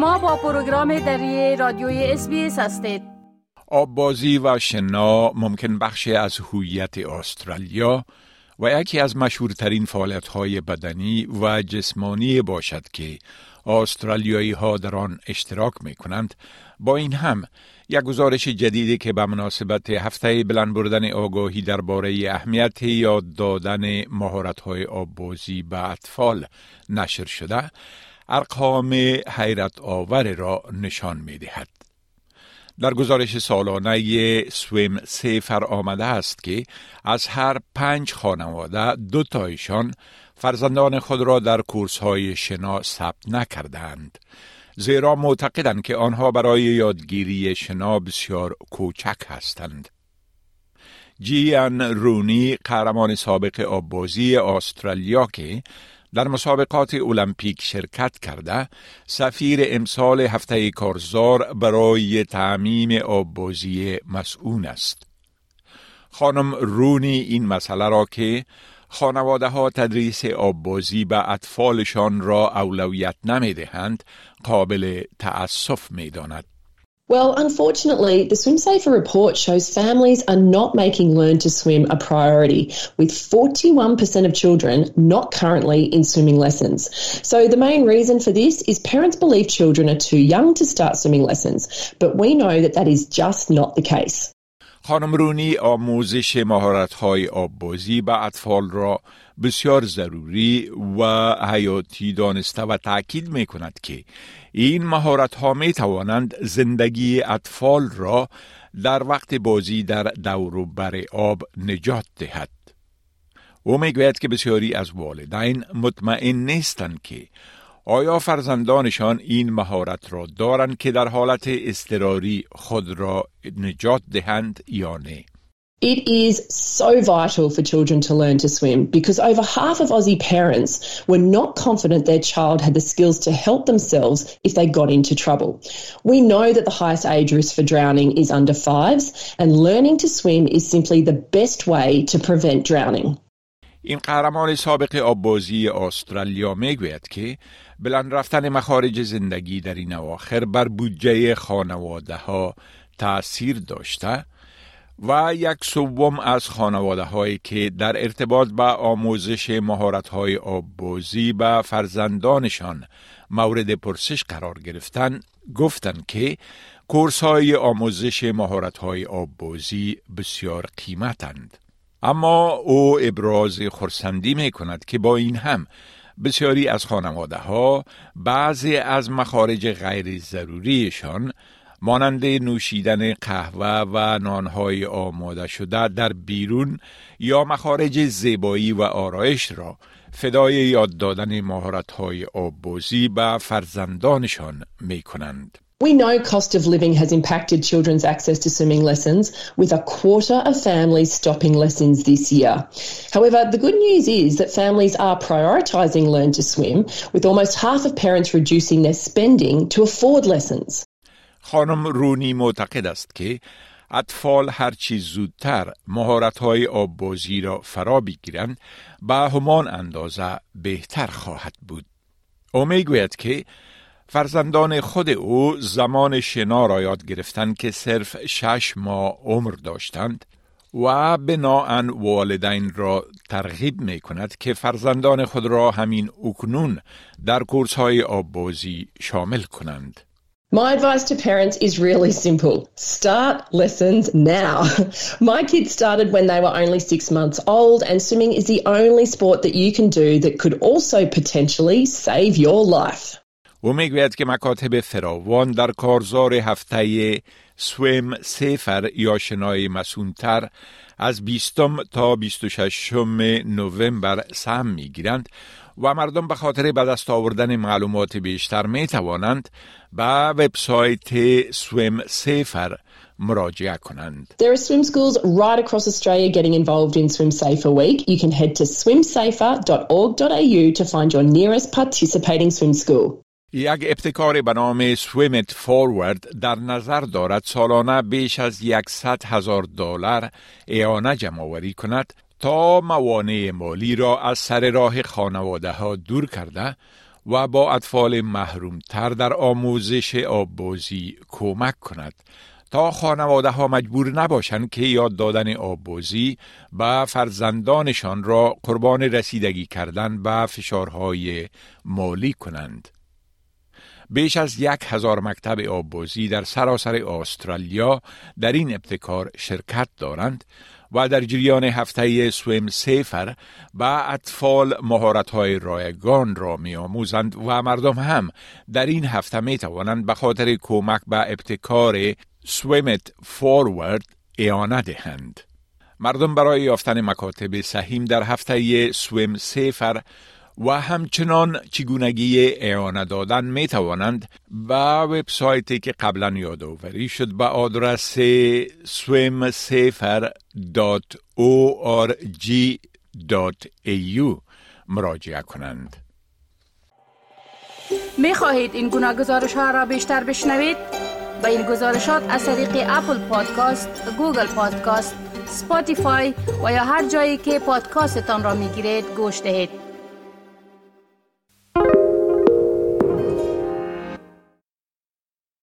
شما با پروگرام دری رادیوی اس هستید. آببازی و شنا ممکن بخشی از هویت استرالیا و یکی از مشهورترین فعالیت های بدنی و جسمانی باشد که استرالیایی ها در آن اشتراک می کنند با این هم یک گزارش جدیدی که به مناسبت هفته بلند بردن آگاهی درباره اهمیت یاد دادن مهارت های آببازی به اطفال نشر شده ارقام حیرت آور را نشان می دهد. در گزارش سالانه سویم سیفر آمده است که از هر پنج خانواده دو تایشان فرزندان خود را در کورس های شنا ثبت نکردند زیرا معتقدند که آنها برای یادگیری شنا بسیار کوچک هستند جیان رونی قهرمان سابق آببازی استرالیا که در مسابقات المپیک شرکت کرده سفیر امسال هفته کارزار برای تعمیم آببازی مسئول است خانم رونی این مسئله را که خانواده ها تدریس آببازی به اطفالشان را اولویت نمی دهند قابل تأسف می داند. Well, unfortunately, the Swim Safer report shows families are not making learn to swim a priority, with 41% of children not currently in swimming lessons. So the main reason for this is parents believe children are too young to start swimming lessons, but we know that that is just not the case. خانم رونی آموزش مهارت‌های آببازی به اطفال را بسیار ضروری و حیاتی دانسته و تاکید می کند که این مهارت ها می توانند زندگی اطفال را در وقت بازی در دور بر آب نجات دهد. او می گوید که بسیاری از والدین مطمئن نیستند که آیا فرزندانشان این مهارت را دارند که در حالت اضطراری خود را نجات دهند یا نه؟ It is so vital for children to learn to swim because over half of Aussie parents were not confident their child had the skills to help themselves if they got into trouble. We know that the highest age risk for drowning is under fives, and learning to swim is simply the best way to prevent drowning. این قهرمان سابق آببازی استرالیا میگوید که بلند رفتن مخارج زندگی در این اواخر بر بودجه خانواده ها تأثیر داشته و یک سوم از خانواده هایی که در ارتباط با آموزش مهارت های آببازی به فرزندانشان مورد پرسش قرار گرفتن گفتند که کورس های آموزش مهارت های آببازی بسیار قیمتند اما او ابراز خرسندی می کند که با این هم بسیاری از خانواده ها بعضی از مخارج غیر ضروریشان مانند نوشیدن قهوه و نانهای آماده شده در بیرون یا مخارج زیبایی و آرایش را فدای یاد دادن مهارت‌های آببازی به فرزندانشان می کنند. We know cost of living has impacted children's access to swimming lessons, with a quarter of families stopping lessons this year. However, the good news is that families are prioritising learn to swim, with almost half of parents reducing their spending to afford lessons. خانم رونی معتقد است که اطفال هرچی زودتر مهارت‌های آببازی را فرا بگیرند به همان اندازه بهتر خواهد بود. او می‌گوید که فرزندان خود او زمان شنا را یاد گرفتند که صرف شش ماه عمر داشتند و بناهن والدین را ترغیب می کند که فرزندان خود را همین اکنون در کورس های آببازی شامل کنند. My advice to parents is really simple. Start lessons now. My kids started when they were only six months old, and swimming is the only sport that you can do that could also potentially save your life. او میگوید که مکاتب فراوان در کارزار هفته سویم سفر یا شنای مسونتر از 20 تا 26 نوامبر سهم می‌گیرند و مردم به خاطر به دست آوردن معلومات بیشتر می توانند به وبسایت سویم سیفر مراجعه کنند. There are swim schools right across Australia getting involved in Swim Safer Week. You can head to swimsafer.org.au to find your nearest participating swim school. یک ابتکار به نام سویمت فوروارد در نظر دارد سالانه بیش از 100 هزار دلار اعانه جمع آوری کند تا موانع مالی را از سر راه خانواده ها دور کرده و با اطفال محرومتر در آموزش آببازی کمک کند تا خانواده ها مجبور نباشند که یاد دادن آببازی به فرزندانشان را قربان رسیدگی کردن به فشارهای مالی کنند. بیش از یک هزار مکتب آببازی در سراسر استرالیا در این ابتکار شرکت دارند و در جریان هفته سویم سیفر به اطفال های رایگان را می آموزند و مردم هم در این هفته می توانند به خاطر کمک به ابتکار سویمت فورورد ایانه دهند. مردم برای یافتن مکاتب سهیم در هفته سویم سیفر و همچنان چگونگی اعانه دادن می توانند به وبسایتی که قبلا یادآوری شد به آدرس swimsafer.org.au مراجعه کنند. می خواهید این گونه گزارش ها را بیشتر بشنوید؟ با این گزارشات از طریق Apple Podcast، Google Podcast، Spotify و یا هر جایی که پادکاستتان را می گیرید گوش دهید.